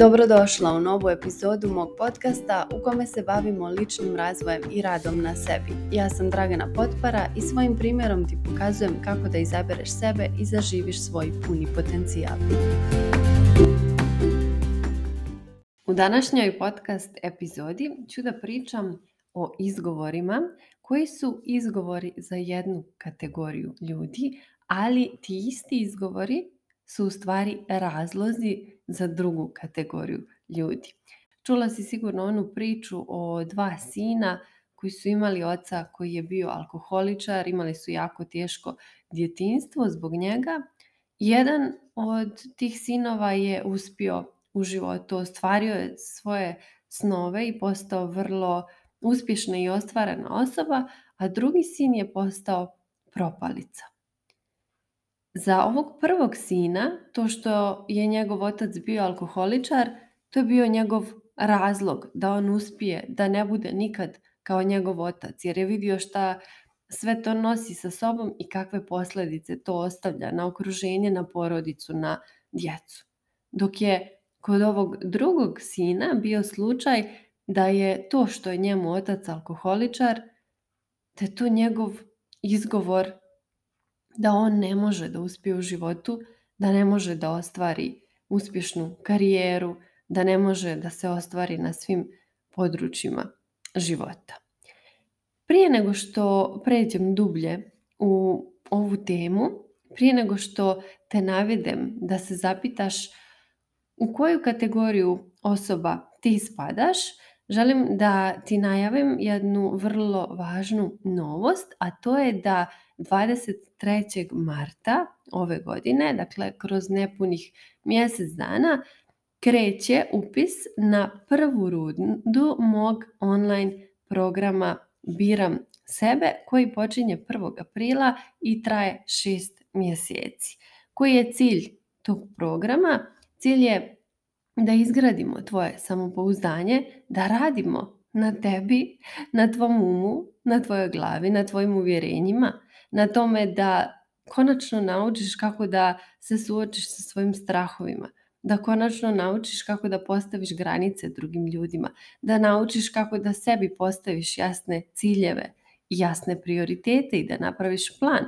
Dobrodošla u novu epizodu mog podcasta u kome se bavimo ličnim razvojem i radom na sebi. Ja sam Dragana Potpara i svojim primjerom ti pokazujem kako da izabereš sebe i zaživiš svoj puni potencijal. U današnjoj podcast epizodi ću da pričam o izgovorima koji su izgovori za jednu kategoriju ljudi, ali ti isti izgovori su u stvari razlozi za drugu kategoriju ljudi. Čula si sigurno onu priču o dva sina koji su imali oca koji je bio alkoholičar, imali su jako teško djetinstvo zbog njega. Jedan od tih sinova je uspio u životu, ostvario je svoje snove i postao vrlo uspješna i ostvarena osoba, a drugi sin je postao propalica. Za ovog prvog sina, to što je njegov otac bio alkoholičar, to je bio njegov razlog da on uspije, da ne bude nikad kao njegov otac, jer je vidio šta sve to nosi sa sobom i kakve posljedice to ostavlja na okruženje, na porodicu, na djecu. Dok je kod ovog drugog sina bio slučaj da je to što je njemu otac alkoholičar, da je to njegov izgovor da on ne može da uspije u životu, da ne može da ostvari uspješnu karijeru, da ne može da se ostvari na svim područjima života. Prije nego što pređem dublje u ovu temu, prije nego što te navedem da se zapitaš u koju kategoriju osoba ti spadaš, želim da ti najavim jednu vrlo važnu novost, a to je da 23. marta ove godine, dakle kroz nepunih mjesec dana, kreće upis na prvu rundu mog online programa Biram sebe koji počinje 1. aprila i traje 6 mjeseci. Koji je cilj tog programa? Cilj je da izgradimo tvoje samopouzdanje, da radimo na tebi, na tvom umu, na tvojoj glavi, na tvojim uvjerenjima, na tome da konačno naučiš kako da se suočiš sa svojim strahovima, da konačno naučiš kako da postaviš granice drugim ljudima, da naučiš kako da sebi postaviš jasne ciljeve jasne prioritete i da napraviš plan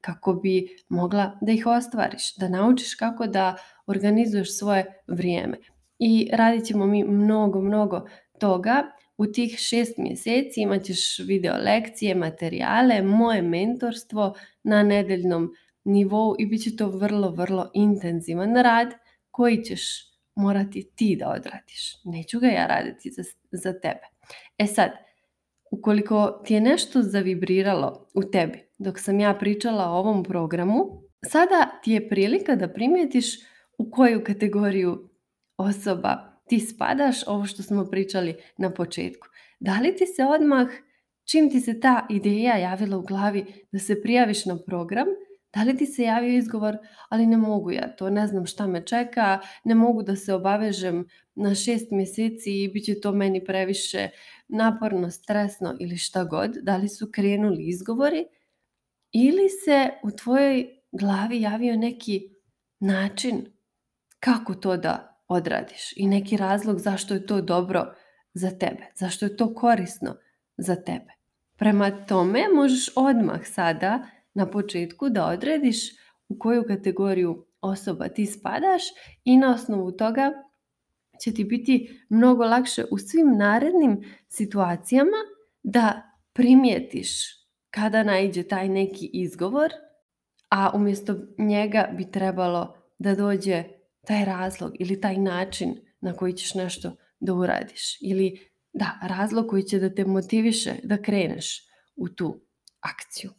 kako bi mogla da ih ostvariš, da naučiš kako da organizuješ svoje vrijeme. I radit ćemo mi mnogo, mnogo toga u tih šest mjeseci imat ćeš video lekcije, materijale, moje mentorstvo na nedeljnom nivou i bit će to vrlo, vrlo intenzivan rad koji ćeš morati ti da odradiš. Neću ga ja raditi za, za tebe. E sad, ukoliko ti je nešto zavibriralo u tebi dok sam ja pričala o ovom programu, sada ti je prilika da primijetiš u koju kategoriju osoba ti spadaš, ovo što smo pričali na početku. Da li ti se odmah, čim ti se ta ideja javila u glavi da se prijaviš na program, da li ti se javio izgovor, ali ne mogu ja to, ne znam šta me čeka, ne mogu da se obavežem na šest mjeseci i bit će to meni previše naporno, stresno ili šta god, da li su krenuli izgovori ili se u tvojoj glavi javio neki način kako to da odradiš i neki razlog zašto je to dobro za tebe, zašto je to korisno za tebe. Prema tome možeš odmah sada na početku da odrediš u koju kategoriju osoba ti spadaš i na osnovu toga će ti biti mnogo lakše u svim narednim situacijama da primijetiš kada naiđe taj neki izgovor, a umjesto njega bi trebalo da dođe taj razlog ili taj način na koji ćeš nešto da uradiš ili da, razlog koji će da te motiviše da kreneš u tu akciju.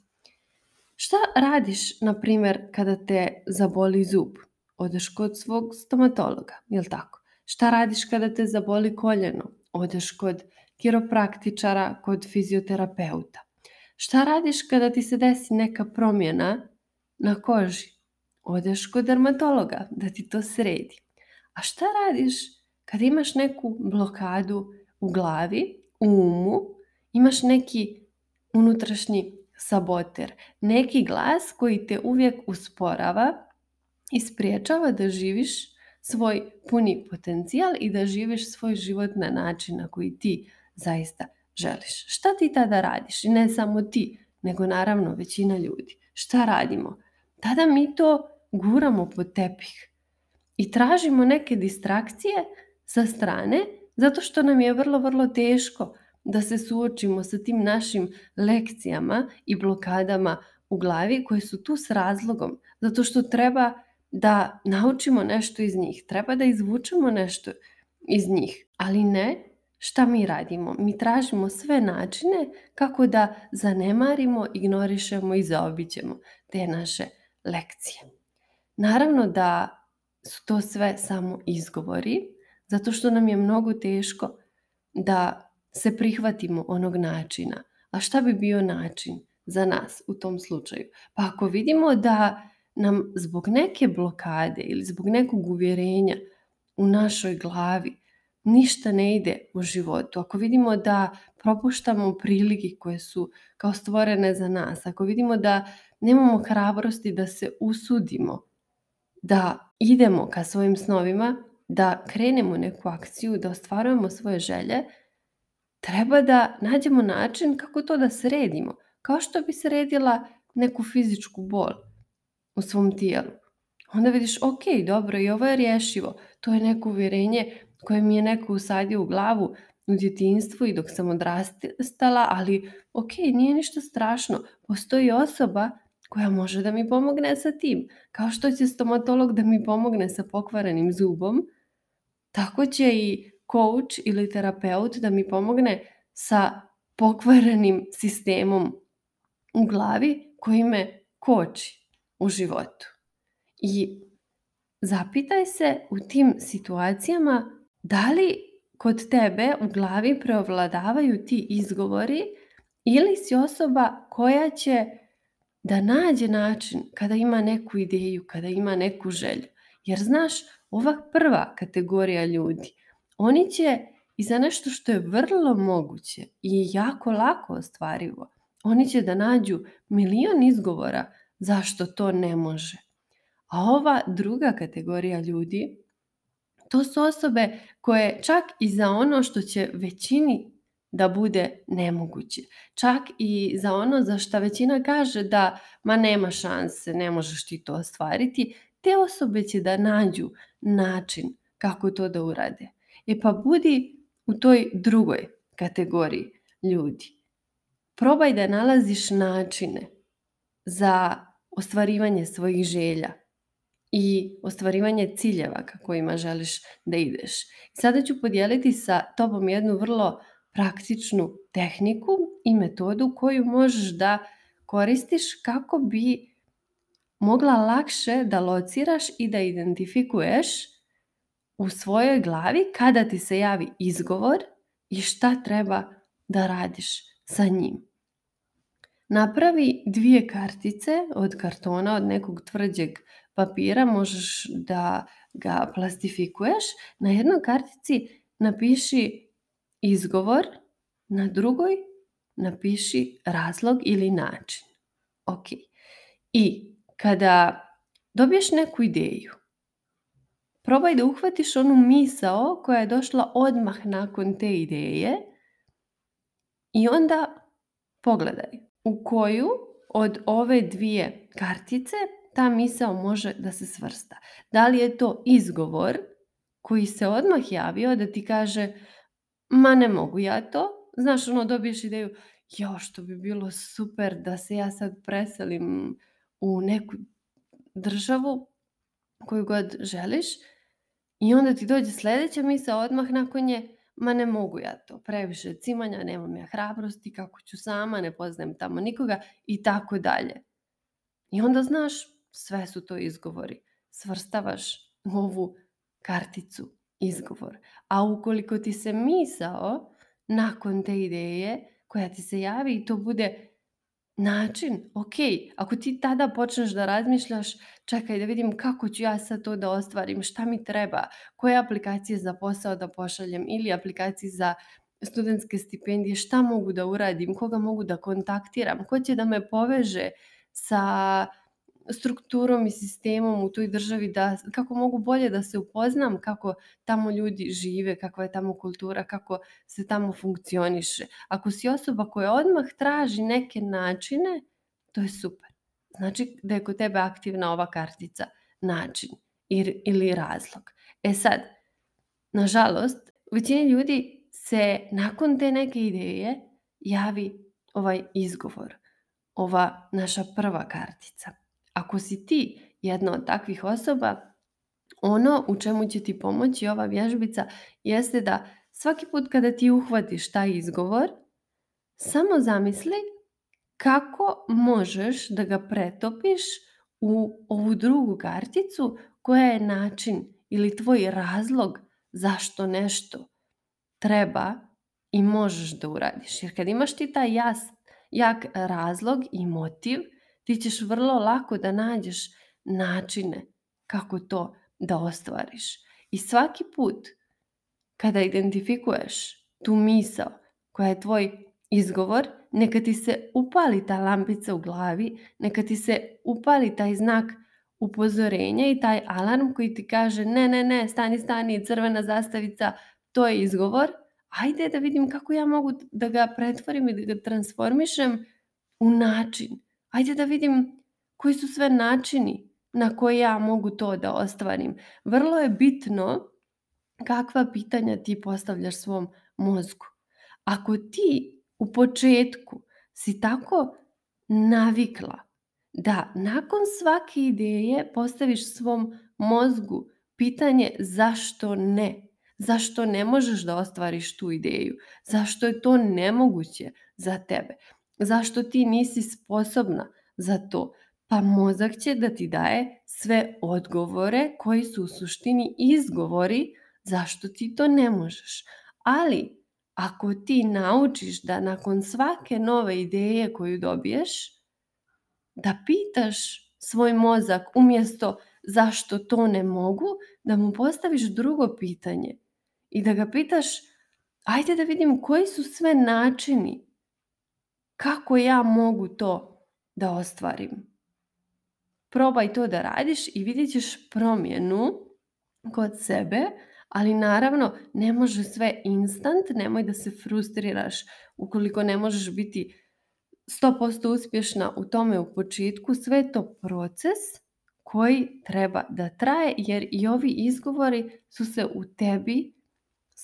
Šta radiš, na primjer, kada te zaboli zub? Odeš kod svog stomatologa, jel tako? Šta radiš kada te zaboli koljeno? Odeš kod kiropraktičara, kod fizioterapeuta. Šta radiš kada ti se desi neka promjena na koži? odeš kod dermatologa da ti to sredi. A šta radiš kad imaš neku blokadu u glavi, u umu, imaš neki unutrašnji saboter, neki glas koji te uvijek usporava i spriječava da živiš svoj puni potencijal i da živiš svoj život na način na koji ti zaista želiš. Šta ti tada radiš? I ne samo ti, nego naravno većina ljudi. Šta radimo? Tada mi to guramo pod tepih i tražimo neke distrakcije sa strane zato što nam je vrlo, vrlo teško da se suočimo sa tim našim lekcijama i blokadama u glavi koje su tu s razlogom, zato što treba da naučimo nešto iz njih, treba da izvučemo nešto iz njih, ali ne šta mi radimo? Mi tražimo sve načine kako da zanemarimo, ignorišemo i zaobiđemo te naše lekcije. Naravno da su to sve samo izgovori, zato što nam je mnogo teško da se prihvatimo onog načina. A šta bi bio način za nas u tom slučaju? Pa ako vidimo da nam zbog neke blokade ili zbog nekog uvjerenja u našoj glavi ništa ne ide u životu, ako vidimo da propuštamo prilike koje su kao stvorene za nas, ako vidimo da nemamo hrabrosti da se usudimo da idemo ka svojim snovima, da krenemo neku akciju, da ostvarujemo svoje želje, treba da nađemo način kako to da sredimo. Kao što bi sredila neku fizičku bol u svom tijelu. Onda vidiš, ok, dobro, i ovo je rješivo. To je neko uvjerenje koje mi je neko usadio u glavu u djetinstvu i dok sam odrastala, ali ok, nije ništa strašno. Postoji osoba koja može da mi pomogne sa tim. Kao što će stomatolog da mi pomogne sa pokvarenim zubom, tako će i coach ili terapeut da mi pomogne sa pokvarenim sistemom u glavi koji me koči u životu. I zapitaj se u tim situacijama da li kod tebe u glavi preovladavaju ti izgovori ili si osoba koja će da nađe način kada ima neku ideju, kada ima neku želju. Jer znaš, ova prva kategorija ljudi, oni će i za nešto što je vrlo moguće i jako lako ostvarivo, oni će da nađu milion izgovora zašto to ne može. A ova druga kategorija ljudi, to su osobe koje čak i za ono što će većini da bude nemoguće. Čak i za ono za što većina kaže da ma nema šanse, ne možeš ti to ostvariti, te osobe će da nađu način kako to da urade. E pa budi u toj drugoj kategoriji ljudi. Probaj da nalaziš načine za ostvarivanje svojih želja i ostvarivanje ciljeva ka kojima želiš da ideš. Sada ću podijeliti sa tobom jednu vrlo praktičnu tehniku i metodu koju možeš da koristiš kako bi mogla lakše da lociraš i da identifikuješ u svojoj glavi kada ti se javi izgovor i šta treba da radiš sa njim. Napravi dvije kartice od kartona, od nekog tvrđeg papira, možeš da ga plastifikuješ. Na jednoj kartici napiši izgovor, na drugoj napiši razlog ili način. Ok. I kada dobiješ neku ideju, probaj da uhvatiš onu misao koja je došla odmah nakon te ideje i onda pogledaj u koju od ove dvije kartice ta misao može da se svrsta. Da li je to izgovor koji se odmah javio da ti kaže Ma ne mogu ja to. Znaš, ono, dobiješ ideju, jo, što bi bilo super da se ja sad preselim u neku državu koju god želiš i onda ti dođe sljedeća misa odmah nakon nje, ma ne mogu ja to, previše cimanja, nemam ja hrabrosti, kako ću sama, ne poznajem tamo nikoga i tako dalje. I onda znaš, sve su to izgovori. Svrstavaš ovu karticu izgovor. A ukoliko ti se misao nakon te ideje koja ti se javi i to bude način, ok, ako ti tada počneš da razmišljaš, čekaj da vidim kako ću ja sad to da ostvarim, šta mi treba, koje aplikacije za posao da pošaljem ili aplikacije za studentske stipendije, šta mogu da uradim, koga mogu da kontaktiram, ko će da me poveže sa strukturom i sistemom u toj državi, da, kako mogu bolje da se upoznam, kako tamo ljudi žive, kakva je tamo kultura, kako se tamo funkcioniše. Ako si osoba koja odmah traži neke načine, to je super. Znači da je kod tebe aktivna ova kartica način ili razlog. E sad, nažalost, većini ljudi se nakon te neke ideje javi ovaj izgovor, ova naša prva kartica. Ako si ti jedna od takvih osoba, ono u čemu će ti pomoći ova vježbica jeste da svaki put kada ti uhvatiš taj izgovor, samo zamisli kako možeš da ga pretopiš u ovu drugu karticu koja je način ili tvoj razlog zašto nešto treba i možeš da uradiš. Jer kad imaš ti taj jas, jak razlog i motiv, ti ćeš vrlo lako da nađeš načine kako to da ostvariš. I svaki put kada identifikuješ tu misao koja je tvoj izgovor, neka ti se upali ta lampica u glavi, neka ti se upali taj znak upozorenja i taj alarm koji ti kaže ne, ne, ne, stani, stani, crvena zastavica, to je izgovor. Ajde da vidim kako ja mogu da ga pretvorim i da ga transformišem u način Ajde da vidim koji su sve načini na koje ja mogu to da ostvarim. Vrlo je bitno kakva pitanja ti postavljaš svom mozgu. Ako ti u početku si tako navikla da nakon svake ideje postaviš svom mozgu pitanje zašto ne? Zašto ne možeš da ostvariš tu ideju? Zašto je to nemoguće za tebe? Zašto ti nisi sposobna za to? Pa mozak će da ti daje sve odgovore koji su u suštini izgovori zašto ti to ne možeš. Ali ako ti naučiš da nakon svake nove ideje koju dobiješ, da pitaš svoj mozak umjesto zašto to ne mogu, da mu postaviš drugo pitanje i da ga pitaš ajde da vidim koji su sve načini kako ja mogu to da ostvarim? Probaj to da radiš i vidjet ćeš promjenu kod sebe, ali naravno ne može sve instant, nemoj da se frustriraš ukoliko ne možeš biti 100% uspješna u tome u početku, sve je to proces koji treba da traje jer i ovi izgovori su se u tebi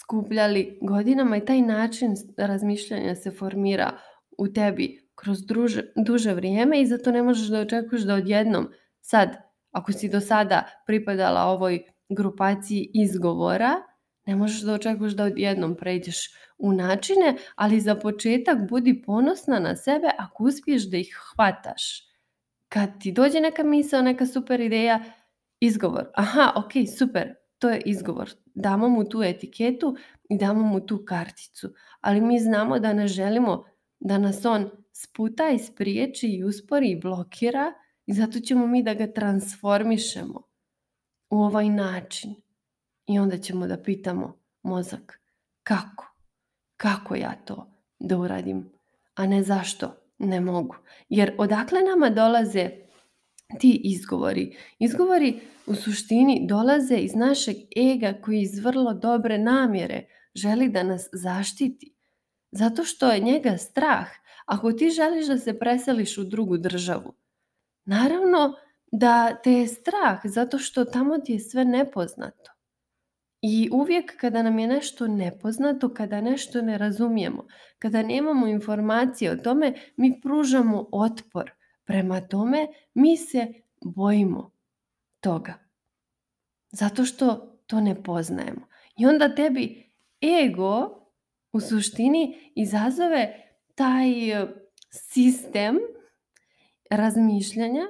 skupljali godinama i taj način razmišljanja se formira u tebi kroz druže, duže vrijeme i zato ne možeš da očekuješ da odjednom sad, ako si do sada pripadala ovoj grupaciji izgovora, ne možeš da očekuješ da odjednom pređeš u načine, ali za početak budi ponosna na sebe ako uspiješ da ih hvataš. Kad ti dođe neka misao, neka super ideja, izgovor. Aha, ok, super, to je izgovor. Damo mu tu etiketu i damo mu tu karticu. Ali mi znamo da ne želimo da nas on sputa i spriječi i uspori i blokira i zato ćemo mi da ga transformišemo u ovaj način. I onda ćemo da pitamo mozak kako? Kako ja to da uradim? A ne zašto? Ne mogu. Jer odakle nama dolaze ti izgovori? Izgovori u suštini dolaze iz našeg ega koji iz vrlo dobre namjere želi da nas zaštiti zato što je njega strah. Ako ti želiš da se preseliš u drugu državu, naravno da te je strah zato što tamo ti je sve nepoznato. I uvijek kada nam je nešto nepoznato, kada nešto ne razumijemo, kada nemamo informacije o tome, mi pružamo otpor. Prema tome, mi se bojimo toga. Zato što to ne poznajemo. I onda tebi ego u suštini izazove taj e, sistem razmišljanja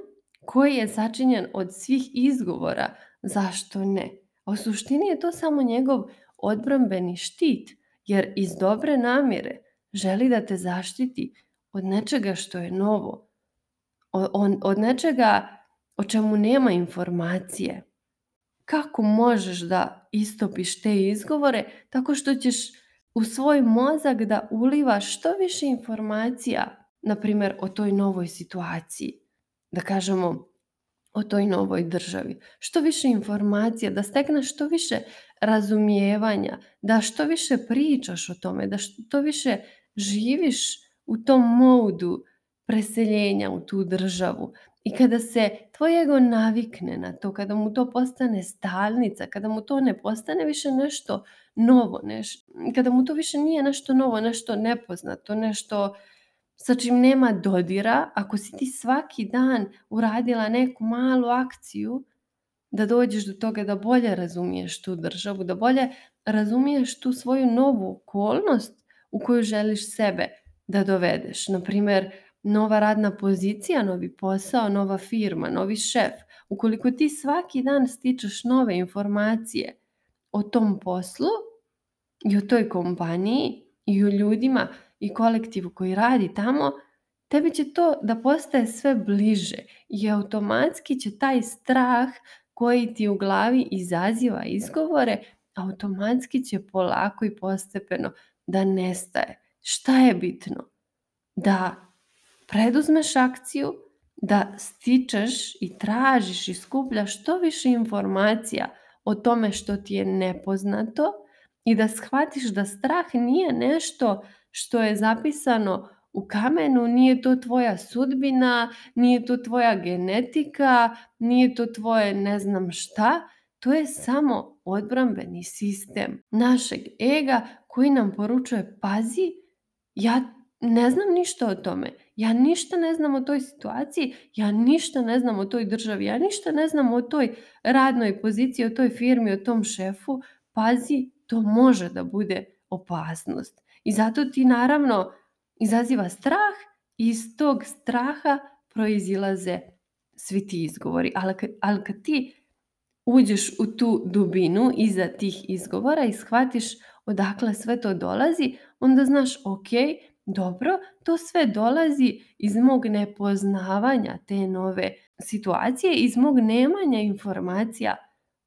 koji je sačinjen od svih izgovora zašto ne. u suštini je to samo njegov odbrambeni štit jer iz dobre namjere želi da te zaštiti od nečega što je novo, od nečega o čemu nema informacije. Kako možeš da istopiš te izgovore tako što ćeš u svoj mozak da uliva što više informacija, na primjer o toj novoj situaciji, da kažemo o toj novoj državi. Što više informacija, da stekneš što više razumijevanja, da što više pričaš o tome, da što više živiš u tom modu preseljenja u tu državu, i kada se tvoj ego navikne na to, kada mu to postane stalnica, kada mu to ne postane više nešto novo, neš, kada mu to više nije nešto novo, nešto nepoznato, nešto sa čim nema dodira, ako si ti svaki dan uradila neku malu akciju da dođeš do toga da bolje razumiješ tu državu, da bolje razumiješ tu svoju novu okolnost u koju želiš sebe da dovedeš. primjer nova radna pozicija, novi posao, nova firma, novi šef. Ukoliko ti svaki dan stičeš nove informacije o tom poslu i o toj kompaniji i o ljudima i kolektivu koji radi tamo, tebi će to da postaje sve bliže i automatski će taj strah koji ti u glavi izaziva izgovore, automatski će polako i postepeno da nestaje. Šta je bitno? Da preduzmeš akciju da stičeš i tražiš i skupljaš što više informacija o tome što ti je nepoznato i da shvatiš da strah nije nešto što je zapisano u kamenu, nije to tvoja sudbina, nije to tvoja genetika, nije to tvoje ne znam šta, to je samo odbrambeni sistem našeg ega koji nam poručuje pazi, ja ne znam ništa o tome. Ja ništa ne znam o toj situaciji, ja ništa ne znam o toj državi, ja ništa ne znam o toj radnoj poziciji, o toj firmi, o tom šefu. Pazi, to može da bude opasnost. I zato ti naravno izaziva strah i iz tog straha proizilaze svi ti izgovori. Ali kad, ti uđeš u tu dubinu iza tih izgovora i shvatiš odakle sve to dolazi, onda znaš ok, dobro, to sve dolazi iz mog nepoznavanja te nove situacije, iz mog nemanja informacija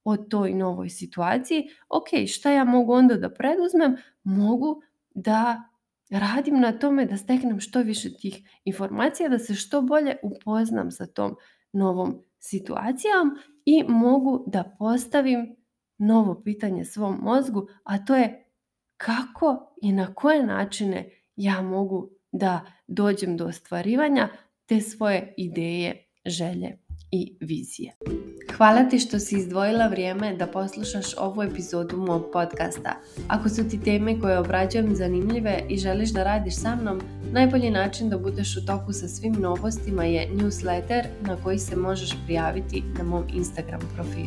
o toj novoj situaciji. Ok, šta ja mogu onda da preduzmem? Mogu da radim na tome da steknem što više tih informacija, da se što bolje upoznam sa tom novom situacijom i mogu da postavim novo pitanje svom mozgu, a to je kako i na koje načine ja mogu da dođem do ostvarivanja te svoje ideje, želje i vizije. Hvala ti što si izdvojila vrijeme da poslušaš ovu epizodu mog podcasta. Ako su ti teme koje obrađujem zanimljive i želiš da radiš sa mnom, najbolji način da budeš u toku sa svim novostima je newsletter na koji se možeš prijaviti na mom Instagram profilu.